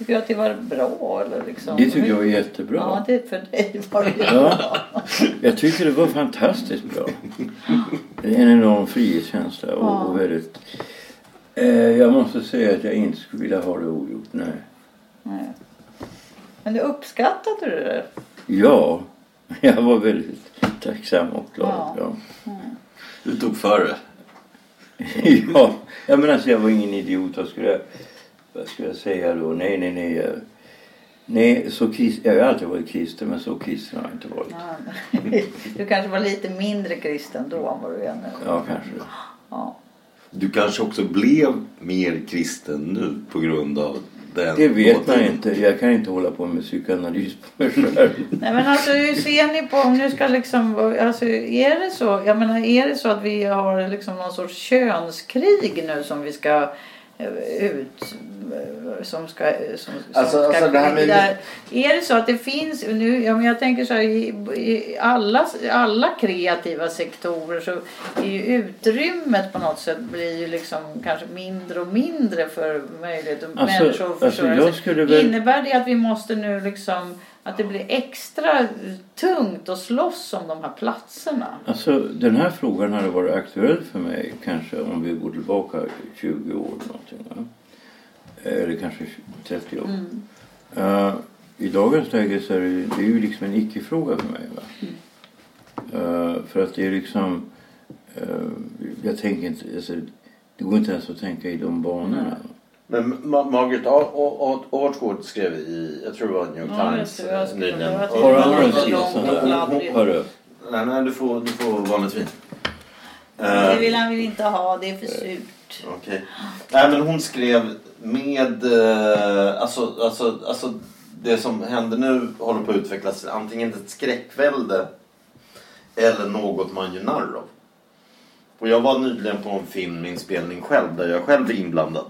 tycker du att det var bra? Eller liksom? Det tycker jag var jättebra. Ja, det för dig var det Ja. bra. Jag tycker det var fantastiskt bra. Det är en enorm frihetskänsla och, och väldigt... Eh, jag måste säga att jag inte skulle vilja ha det ogjort, nej. Nej. Men du uppskattade du det? Ja, (laughs) jag var väldigt tacksam och glad. Ja. Ja. Du tog för det. (laughs) ja, ja men alltså jag var ingen idiot. Vad skulle jag, vad skulle jag säga då? Nej, nej, nej. Jag, nej, så krist, jag har alltid varit kristen men så kristen har jag inte varit. Ja. (laughs) Du kanske var lite mindre kristen då än vad du är nu. Ja, kanske. Ja. Du kanske också blev mer kristen nu på grund av den Det vet man inte. Jag kan inte hålla på med psykoanalys på mig själv. Nej men alltså hur ser ni på om nu ska liksom alltså är det så jag menar är det så att vi har liksom någon sorts könskrig nu som vi ska ut eh, som ska som, som Alltså- ska alltså det här med- där. Är det så att det finns nu ja, men jag tänker så här i, i alla, alla kreativa sektorer så är ju utrymmet på något sätt blir ju liksom kanske mindre och mindre för möjlighet att Alltså- människor att alltså, försörja jag sig. väl- Innebär det att vi måste nu liksom att det blir extra tungt att slåss om de här platserna? Alltså den här frågan hade varit aktuell för mig kanske om vi går tillbaka 20 år någonting. Va? Eller kanske 30 år. Eh, I dagens läge så är det, det är ju liksom en icke-fråga för mig. Va? Eh, för att det är liksom... eh, jag tänker inte... Alltså, det går inte ens att tänka i de banorna. Men Ma- Margaret Atwood skrev i, jag tror det var New York Times eh, nyligen. Har du andra det en var sida långt sån och där? fladdrigt. Hörru. Nej, nej, du får, du får vanligt vin. Det Eh, vill han väl inte ha, det är för surt. Okej. Nej men hon skrev med, eh, alltså, alltså, alltså det som händer nu håller på att utvecklas till antingen ett skräckvälde eller något man gör narr av. Och jag var nyligen på en filminspelning själv där jag själv är inblandad.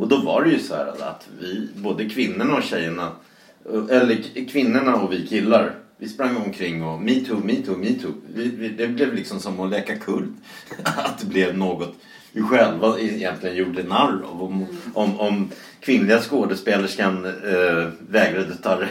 Och då var det ju så här att vi, både kvinnorna och tjejerna, eller kvinnorna och vi killar, vi sprang omkring och me too, me too, me too. Det blev liksom som att leka kult. (laughs) Att det blev något vi själva egentligen gjorde narr av. Om, om, om kvinnliga skådespelerskan eh, vägrade ta re,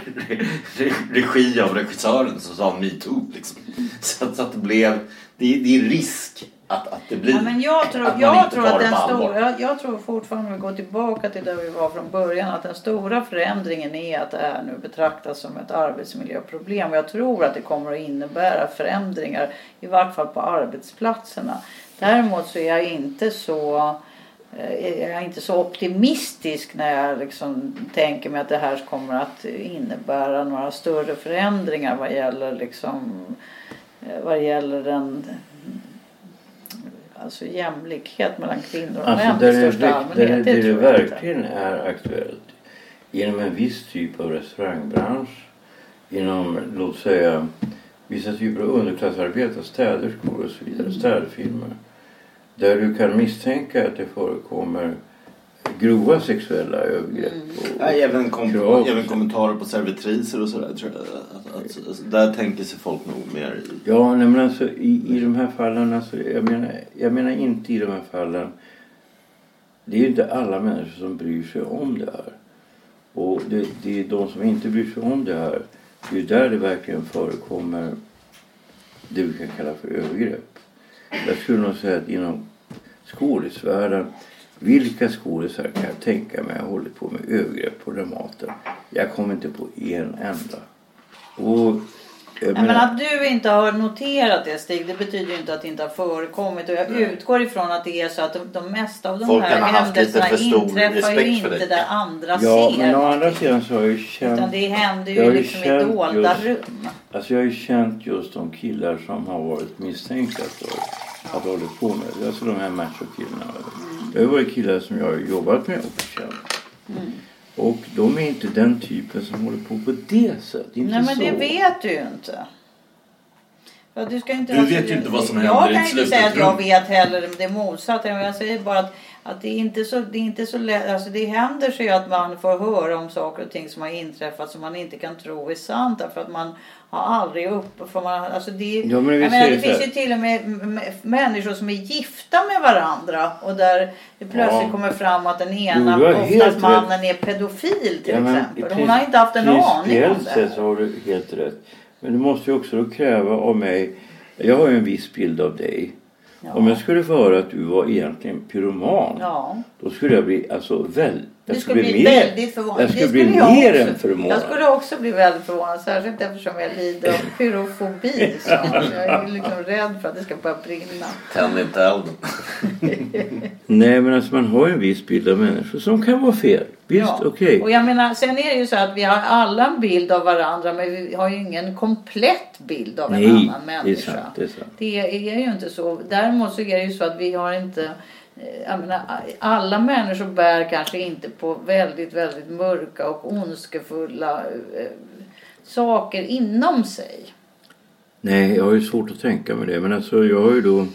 re, regi av regissören så sa hon me too. Liksom. (laughs) Så, så att det blev, det, är- det är risk att, att det blir. Ja, men jag tror, att jag tror att den stora, jag, jag tror fortfarande om vi går tillbaka till där vi var från början att den stora förändringen är att det här nu betraktas som ett arbetsmiljöproblem. Jag tror att det kommer att innebära förändringar i vart fall på arbetsplatserna. Däremot så är jag inte så eh, jag är inte så optimistisk när jag liksom tänker mig att det här kommer att innebära några större förändringar vad gäller liksom eh, vad gäller den alltså jämlikhet mellan kvinnor och Alltså män där i det, största där allmänhet. det, Det, det jag inte. verkligen är aktuellt inom en viss typ av restaurangbransch, inom låt säga vissa typer av underklassarbetare, städerskor och så vidare, städfirmor. Där du kan misstänka att det förekommer grova sexuella övergrepp. Mm. Och, Ja, även, kom, krav. även kommentarer på servitriser och sådär. Tror jag. Att, att, alltså, där tänker sig folk nog mer i. Ja, nej, men alltså i, i de här fallen, alltså, jag, menar, jag menar inte i de här fallen. Det är ju inte alla människor som bryr sig om det här. Och det, det är de som inte bryr sig om det här. Det är ju där det verkligen förekommer det vi kan kalla för övergrepp. Jag skulle nog säga att inom skådisvärlden, vilka skådisar kan jag tänka mig har hållit på med övergrepp på Dramaten? Jag kommer inte på en enda. Och, Nej, men att du inte har noterat det Stig, det betyder ju inte att det inte har förekommit. Och jag utgår ifrån att det är så att de, de mesta av de Folk här händelserna inträffar ju respekt för inte där andra Ja, ser. men å andra sidan så har jag ju känt... Utan det händer jag ju liksom i dolda just- rum. Alltså jag har ju känt just de killar som har varit misstänkta för att hålla på med. Alltså de här machokillarna. Det har ju varit killar som jag har jobbat med och känt. Mm. Och de är inte den typen som håller på på det sättet. Inte Nej men så. det vet du ju inte. Ja, du ska inte Du vet ju inte vad som händer Jag i kan ett inte säga att jag vet heller det motsatta. Men jag säger bara att, att det är inte så, det är inte så lätt. Alltså det händer sig att man får höra om saker och ting som har inträffat som man inte kan tro är sant. Därför att man har aldrig upp... För man, alltså det, Ja, men jag menar, det finns ju till och med människor som är gifta med varandra. Och där det plötsligt Ja. kommer fram att den ena, oftast rätt. mannen, är pedofil till Ja, men exempel. Hon har inte haft en aning om det. sett så har du helt rätt. Men du måste ju också då kräva av mig. Jag har ju en viss bild av dig. Ja. Om jag skulle få höra att du var egentligen pyroman. Ja. Då skulle jag bli alltså väl, jag Du skulle bli väldigt förvånad. Jag skulle Det bli jag mer också. än förvånad. Jag skulle också bli väldigt förvånad. Särskilt eftersom jag lider av pyrofobi. (laughs) Så jag är liksom rädd för att det ska börja brinna. Tänd inte elden. (laughs) Nej men alltså man har ju en viss bild av människor som kan vara fel. Visst, Ja. okej. Och jag menar, sen är det ju så att vi har alla en bild av varandra men vi har ju ingen komplett bild av en Nej, annan det är människa. sant, det är sant. Det är ju inte så. Däremot så är det ju så att vi har inte menar, alla människor bär kanske inte på väldigt, väldigt mörka och ondskefulla eh, saker inom sig. Nej, jag har ju svårt att tänka mig det. Men alltså jag har ju då...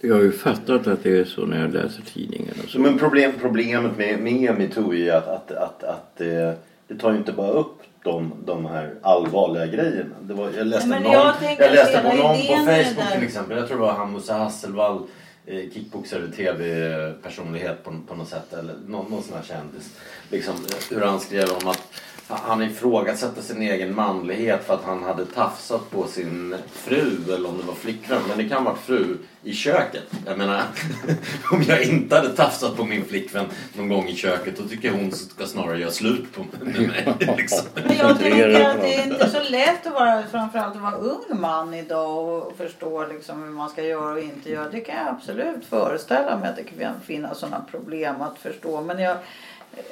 Jag har ju fattat att det är så när jag läser tidningen och så. Men problem, problemet med, med metoo är ju att, att, att, att det, det tar ju inte bara upp de, de här allvarliga grejerna. Det var, jag läste, Nej, någon, jag jag, läste på någon på Facebook till exempel. Jag tror det var han Musa Hasselvall, eh, Eh, kickboxare, tv-personlighet på, på något sätt. Eller någon, någon sån här kändis. Liksom, eh, hur han skrev om att han ifrågasatte sin egen manlighet för att han hade tafsat på sin fru eller om det var flickvän. Men det kan varit fru i köket. Jag menar, (laughs) om jag inte hade tafsat på min flickvän någon gång i köket då tycker jag hon ska snarare göra slut på med mig. (laughs) Liksom. Men jag tänker att det är inte så lätt att vara, framförallt att vara ung man idag och förstå liksom hur man ska göra och inte göra. Det kan jag absolut föreställa mig att det kan finnas sådana problem att förstå. Men jag,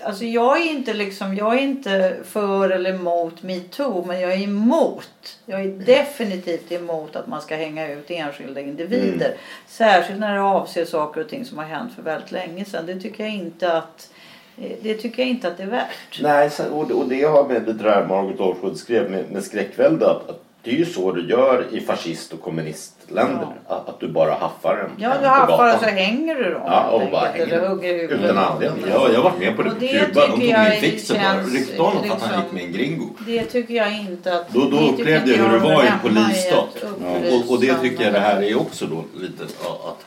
alltså jag är inte liksom, jag är inte för eller emot metoo men jag är emot. Jag är definitivt emot att man ska hänga ut enskilda individer. Särskilt när det avser saker och ting som har hänt för väldigt länge sedan. Det tycker jag inte att eh, det tycker jag inte att det är värt. Nej, och, det har med det där Margot Olsson skrev med, med skräckvälde att, att det är ju så du gör i fascist och kommunistländer. Att, att du bara haffar en Ja, du haffar och så hänger du dem. Ja, och bara enkelt, hänger hugger utan anledning. Jag, jag varit med på det på Kuba. De tog min fixer bara. Ryckte honom för att han liksom- gick med en gringo. Det tycker jag inte att... Då, då upplevde jag hur det var i en polisstat. Och, och det tycker jag det här är också då lite ja, att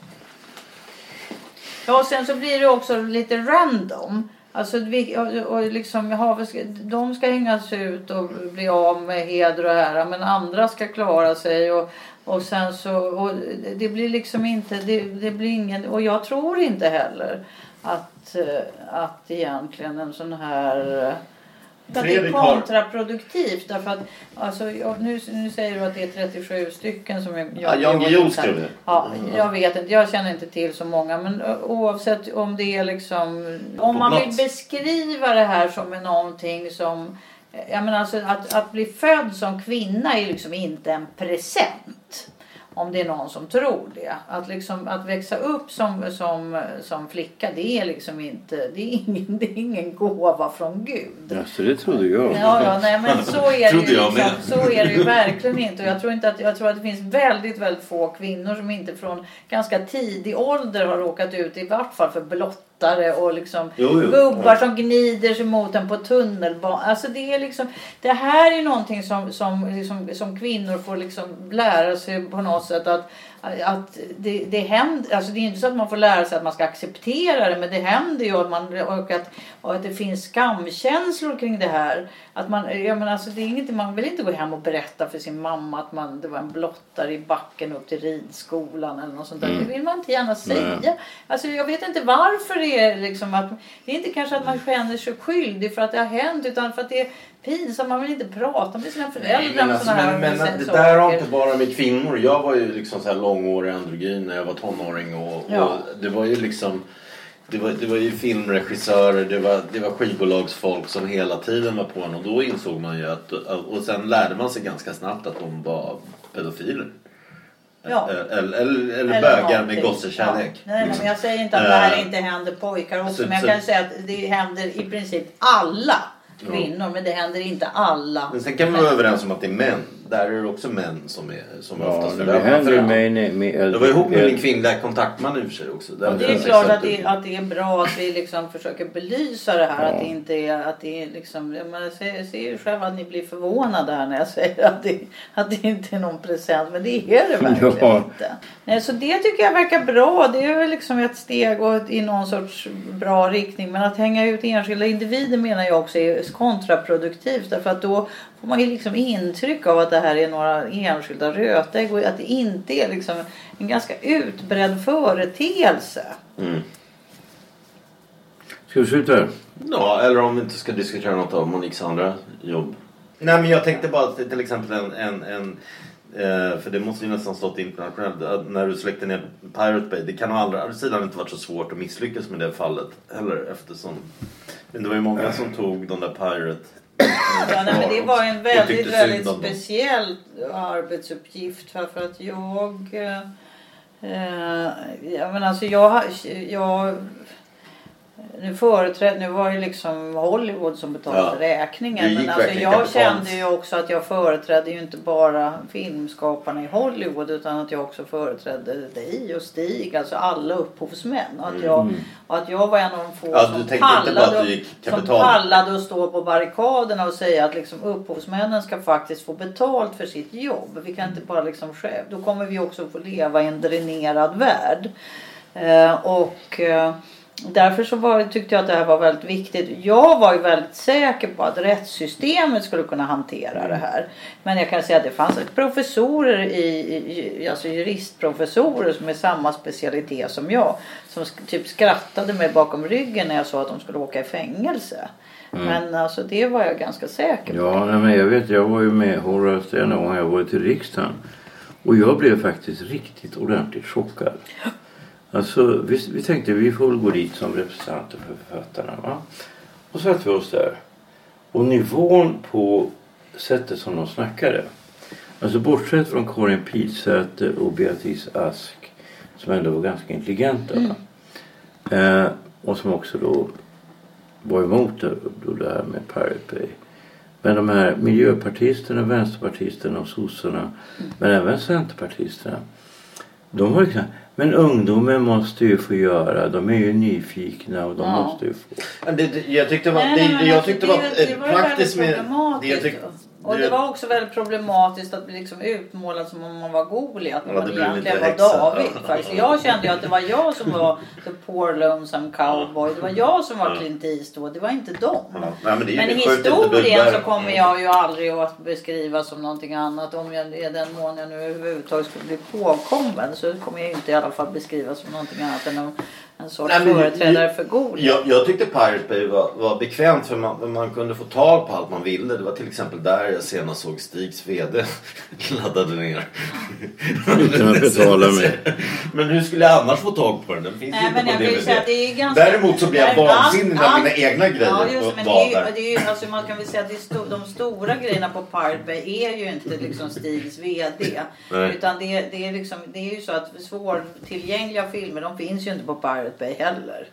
Ja, och sen så blir det också lite random. Alltså, vi, och, och liksom, jaha, de ska hängas ut och bli av med heder och ära men andra ska klara sig. Och, och sen så, och det blir liksom inte, det, det blir ingen, och jag tror inte heller att, eh, att egentligen en sån här eh, att det är kontraproduktivt därför att alltså, nu, nu säger du att det är 37 stycken som jag, Ja, Jan Guillou skrev det. Ja, jag vet inte. Jag känner inte till så många. Men oavsett om det är liksom... Om man vill beskriva det här som är någonting som... Jag menar alltså att, att bli född som kvinna är liksom inte en present. Om det är någon som tror det. Att, liksom, att växa upp som, som, som flicka det är liksom inte... Det är ingen, det är ingen gåva från Gud. Alltså det trodde jag. Ja, ja, nej, men så är, det ju liksom, så är det ju verkligen inte. Och jag tror, inte att, jag tror att det finns väldigt, väldigt få kvinnor som inte från ganska tidig ålder har råkat ut i vart fall för blottare och liksom Jo, jo. gubbar som gnider sig mot en på tunnelbanan. Alltså det är liksom, det här är någonting som, som, liksom, som kvinnor får liksom lära sig på något sätt att att det, det händer, alltså det är inte så att man får lära sig att man ska acceptera det men det händer ju att man, och att, och att det finns skamkänslor kring det här. Att man, jag menar, alltså det är inget, man vill inte gå hem och berätta för sin mamma att man, det var en blottare i backen upp till ridskolan eller något sånt där. Det vill man inte gärna säga. Alltså jag vet inte varför det är liksom att det är inte kanske att man känner sig skyldig för att det har hänt utan för att det pinsamt. Man vill inte prata med sina föräldrar Nej, men, alltså, men, men saker. det där har inte bara med kvinnor. Jag var ju liksom så här långårig androgyn när jag var tonåring. Och, Ja. och det var ju liksom det var, det var ju filmregissörer, det var, det var skivbolagsfolk som hela tiden var på en och då insåg man ju att, och sen lärde man sig ganska snabbt att de var pedofiler. Ja. Eller, eller, eller, bögar med gossekärlek. Ja. Nej, nej, men jag säger inte att det här inte händer pojkar också. så- men jag så- kan säga att det händer i princip alla kvinnor. Men det händer inte alla. Men sen kan vi vara överens om att det är män. Där är det också män som är som är Ja, oftast förövare. mig med, med Jag var ihop med min kvinnliga kontaktman i och för sig också. Det är fanns klart att det, att det är bra att vi liksom försöker belysa det här. Att det inte är, att det är liksom, jag, jag ser, jag ser ju själv att ni blir förvånade här när jag säger att det, att det inte är någon present. Men det är det (laughs) verkligen Ja. inte. Nej, Så det tycker jag verkar bra. Det är väl liksom ett steg och i någon sorts bra riktning. Men att hänga ut enskilda individer menar jag också är kontraproduktivt. Därför att då får man ju liksom intryck av att det här är några enskilda rötägg och att det inte är liksom en ganska utbredd företeelse. Ska vi sluta? Ja, eller om vi inte ska diskutera något av Moniques andra jobb. Nej, men jag tänkte bara att till exempel en... en, en eh, för det måste ju nästan stått internationellt. När du släckte ner Pirate Bay. Det kan å andra sidan inte varit så svårt att misslyckas med det fallet heller eftersom... Men det var ju många som tog de där Pirate... Ja, nej, men det var en väldigt, väldigt speciell arbetsuppgift. För, att jag... Eh, eh, ja, men alltså jag, jag nu företrädde, nu var ju liksom Hollywood som betalade Ja. räkningen. Men alltså jag kände ju också att jag företrädde ju inte bara filmskaparna i Hollywood utan att jag också företrädde dig och Stig, alltså alla upphovsmän. Och att jag, och att jag var en av de få Mm. Ja, som, pallade, som pallade att stå på barrikaderna och säga att liksom upphovsmännen ska faktiskt få betalt för sitt jobb. Vi kan inte bara liksom själv. Då kommer vi också få leva i en dränerad värld. Eh, och eh, Därför så var, tyckte jag att det här var väldigt viktigt. Jag var ju väldigt säker på att rättssystemet skulle kunna hantera det här. Men jag kan säga att det fanns professorer i, i alltså juristprofessorer som är samma specialitet som jag. Som typ skrattade mig bakom ryggen när jag sa att de skulle åka i fängelse. Men alltså det var jag ganska säker på. Ja, men jag vet, jag var ju med Horace en gång jag var till riksdagen. Och jag blev faktiskt riktigt ordentligt chockad. (gasps) (gasps) Alltså, vi, vi tänkte vi får väl gå dit som representanter för författarna. Va? Och så satt vi oss där. Och nivån på sättet som de snackade. Alltså bortsett från Karin Pilsäter och Beatrice Ask som ändå var ganska intelligenta. va? Eh, och som också då var emot då det här med Pirate Bay. Men de här miljöpartisterna, vänsterpartisterna och sossarna men även centerpartisterna. De var liksom, men ungdomen måste ju få göra, de är ju nyfikna och de Ja. måste ju få. Det, det, jag tyckte var, Nej, nej, det, men jag alltså, tyckte det, var det var praktiskt med... Det jag tyck, och det var också väldigt problematiskt att bli liksom utmålad som om man var Goliat när man det egentligen var häxa. David. Faktiskt. Jag kände ju att det var jag som var the poor lonesome cowboy. Det var jag som var Clint Eastwood. Det var inte dem. Nej, men det Men i det. Historien så kommer jag ju aldrig att beskrivas som någonting annat. Om jag i den mån jag nu överhuvudtaget skulle bli påkommen så kommer jag inte i alla fall beskrivas som någonting annat än en, en sorts Nej, men företrädare jag- för Goliat. Jag, jag tyckte Pirate Bay var, var bekvämt för man, man kunde få tag på allt man ville. Det var till exempel där jag senast såg Stigs VD (laughs) laddade ner. Utan att betala mig. (laughs) Men hur skulle jag annars få tag på den? Den finns Nej, inte men på jag DVD. säga att det är ganska... Däremot så blev jag vansinnig när mina egna grejer Ja, just, men det var är ju, där. det är alltså man kan väl säga att det är sto, de stora grejerna på Pirate Bay är ju inte liksom Stigs VD. Nej. Utan det, är- det, är liksom, det är ju så att svårtillgängliga filmer de finns ju inte på Pirate Bay heller.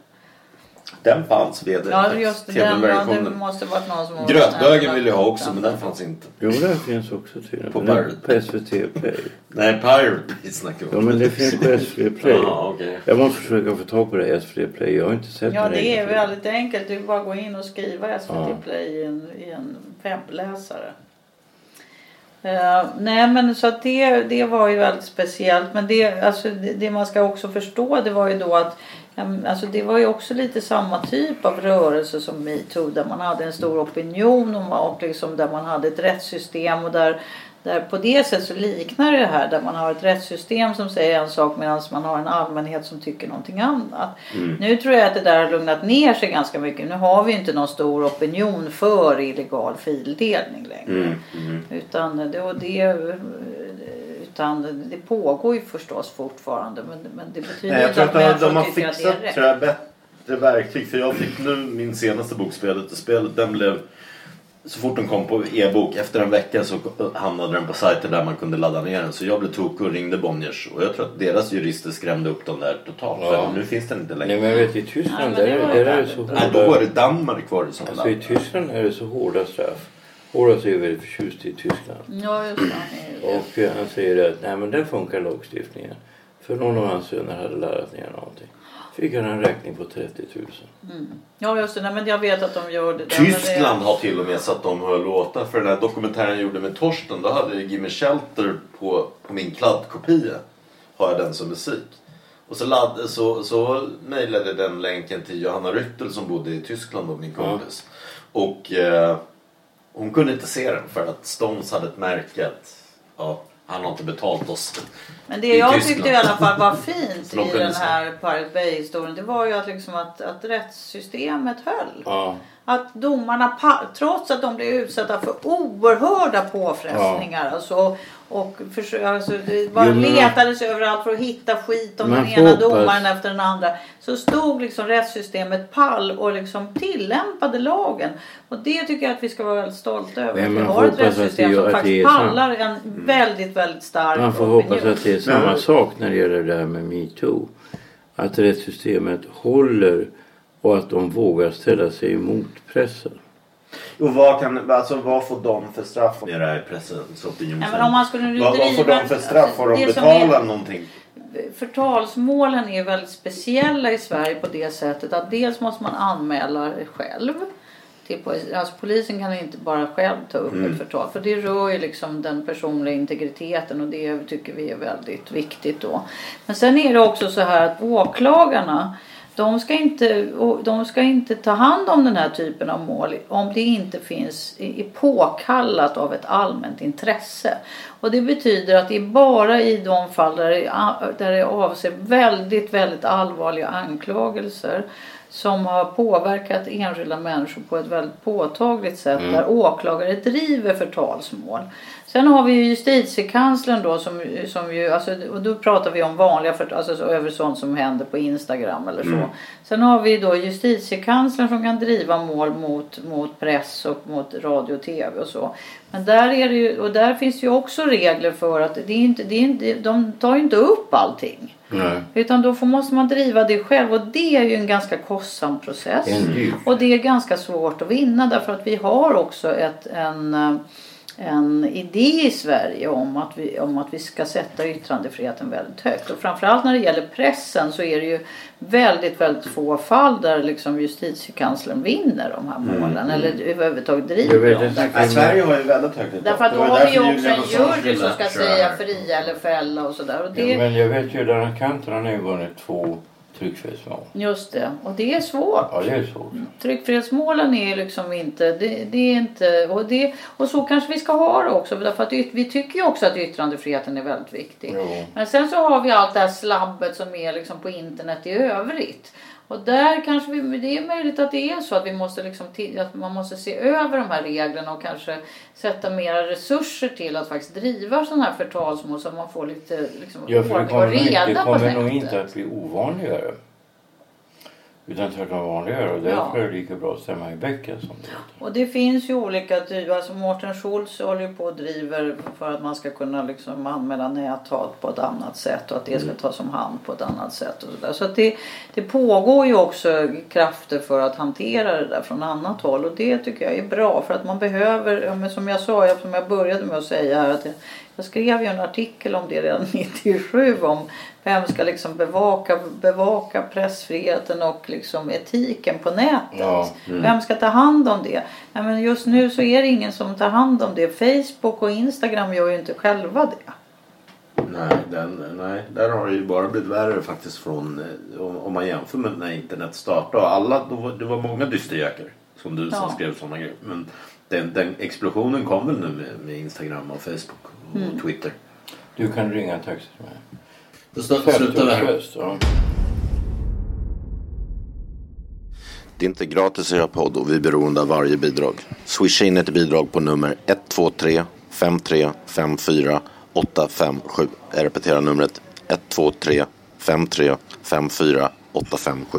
Den fanns VD. Ja, just det. Den, ja, det måste varit någon som... Grötbögen ville jag ha också men den fanns inte. Jo, det finns också tydligen. På Pirate. På SVT Play. Nej, Pirate Bay snackar vi Ja, om. men det finns på SVT Play. Ja, okej. Jag måste försöka få tag på det SVT Play. Jag har inte sett Ja, den det är väldigt enkelt. Är bara gå in och skriva SVT Ja. Play i en, i en webbläsare. Eh, nej men så att det, det var ju väldigt speciellt. Men det, alltså, det, det man ska också förstå det var ju då att ja, alltså, det var ju också lite samma typ av rörelse som metoo. Där man hade en stor opinion och, och liksom, där man hade ett rättssystem. Och där, där på det sättet så liknar det här där man har ett rättssystem som säger en sak medan man har en allmänhet som tycker någonting annat. Nu tror jag att det där har lugnat ner sig ganska mycket. Nu har vi inte någon stor opinion för illegal fildelning längre. Utan, det, och det, utan det pågår ju förstås fortfarande men, men det betyder Nej, jag inte tror att att de, har det fixat rätt. tror jag, bättre verktyg. För jag fick nu min senaste bok, Spelet och spelet. Den blev... Så fort den kom på e-bok, efter en vecka så hamnade den på sajter där man kunde ladda ner den. Så jag blev tokig och ringde Bonniers. Och jag tror att deras jurister skrämde upp dem där totalt. Ja. För nu finns den inte längre. Nej, men jag vet i Tyskland men där, det var där ju är det så Nej, hårda... då är det Danmark kvar i sådana Alltså i Tyskland är det så hårda straff. Horace är ju väldigt förtjust i Tyskland. Ja just det. Och eh, han säger att nej men där funkar lagstiftningen. För någon av hans söner hade laddat ner någonting. Fick han en räkning på 30 000. Ja just det. Nej, men jag vet att de gör det. där, men det- Tyskland har till och med satt de hör låtar. För den här dokumentären jag gjorde med Torsten. Då hade jag Gimme Shelter på, på min kladdkopia. Har jag den som musik. Och så, ladd, så, så mejlade den länken till Johanna Ryttel som bodde i Tyskland och min kompis. Och, eh, hon kunde inte se den för att Stones hade ett märke att ja, han har inte betalt oss. Men det i jag Tyskland. tyckte i alla fall var fint (laughs) i den här Pirate Bay-historien det var ju att, liksom att, att rättssystemet höll. Ja. Att domarna, trots att de blev utsatta för oerhörda påfrestningar alltså, och försö- alltså, det var Jo, men- letades överallt för att hitta skit om den ena domaren efter den andra. Så stod liksom rättssystemet pall och liksom tillämpade lagen. Och det tycker jag att vi ska vara väldigt stolta över. Att vi har ett rättssystem som faktiskt pallar en väldigt, väldigt stark Man får opinion. hoppas att det är samma sak när det gäller det här med metoo. Att rättssystemet håller och att de vågar ställa sig emot pressen. Och vad, kan, alltså, vad får de för straff? Det här är pressens opinion. Ja, men om man skulle nu vad, vad får de för straff? Får de det betala är- någonting? Förtalsmålen är väldigt speciella i Sverige på det sättet att dels måste man anmäla det själv. Till polis. Alltså polisen kan inte bara själv ta upp ett förtal för det rör ju liksom den personliga integriteten och det tycker vi är väldigt viktigt då. Men sen är det också så här att åklagarna de ska, inte, de ska inte ta hand om den här typen av mål om det inte finns är påkallat av ett allmänt intresse. Och det betyder att det är bara i de fall där det, där det avser väldigt, väldigt allvarliga anklagelser som har påverkat enskilda människor på ett väldigt påtagligt sätt där åklagare driver förtalsmål. Sen har vi ju justitiekanslern då som, som ju, alltså, och då pratar vi om vanliga för, alltså så, över sånt som händer på Instagram eller så. Sen har vi då justitiekanslern som kan driva mål mot, mot press och mot radio och tv och så. Men där är det ju, och där finns ju också regler för att det är inte, det är inte, de tar ju inte upp allting. Nej. Utan då får, måste man driva det själv och det är ju en ganska kostsam process. Dyr. Och det är ganska svårt att vinna därför att vi har också ett, en, eh, en idé i Sverige om att, vi, om att vi ska sätta yttrandefriheten väldigt högt. Och framförallt när det gäller pressen så är det ju väldigt, väldigt få fall där liksom justitiekanslern vinner de här målen eller överhuvudtaget driver dem. Nej, Sverige har ju väldigt högt därför att då Det har vi ju också en jury som ska säga här. fria eller fälla och sådär. Och Ja, det, men jag vet ju Lennart Kantor han har ju vunnit två tryckfrihetsmål. Just det, och det är svårt. Ja det är svårt. Tryckfrihetsmålen är liksom inte, det, det är inte, och, det, och så kanske vi ska ha det också. Därför att vi tycker ju också att yttrandefriheten är väldigt viktig. Jo. Men sen så har vi allt det här slabbet som är liksom på internet i övrigt. Och där kanske vi, det är möjligt att det är så att vi måste liksom, att man måste se över de här reglerna och kanske sätta mera resurser till att faktiskt driva sådana här förtalsmål så att man får lite liksom, Ja, för det ordning och det reda på kommer nog inte att bli ovanligare. Utan tvärtom vanligare och därför Ja. är det lika bra att stämma i bäcken som det. Och det finns ju olika typer. Alltså Mårten Schultz håller ju på och driver för att man ska kunna liksom anmäla näthat på ett annat sätt och att det ska tas om hand på ett annat sätt. Och så där. så det, det pågår ju också krafter för att hantera det där från annat håll och det tycker jag är bra för att man behöver, som jag sa, som jag började med att säga här att jag, jag skrev ju en artikel om det redan (laughs) 97 om vem ska liksom bevaka, bevaka pressfriheten och liksom etiken på nätet. Ja, Vem ska ta hand om det? Ja, men just nu så är det ingen som tar hand om det. Facebook och Instagram gör ju inte själva det. Nej, den, nej, där har det ju bara blivit värre faktiskt från eh, om, om man jämför med när internet startade. Alla, då var, det var många dysterjackor som du som Ja. skrev sådana grejer. Men den, den explosionen kom väl nu med, med Instagram och Facebook och Mm. Twitter. Du kan ringa en taxi till mig. Då slutar vi här. Ja. Det är inte gratis att göra podd och vi är beroende av varje bidrag. Swisha in ett bidrag på nummer 123 5354 857. Jag repeterar numret 123 5354 857.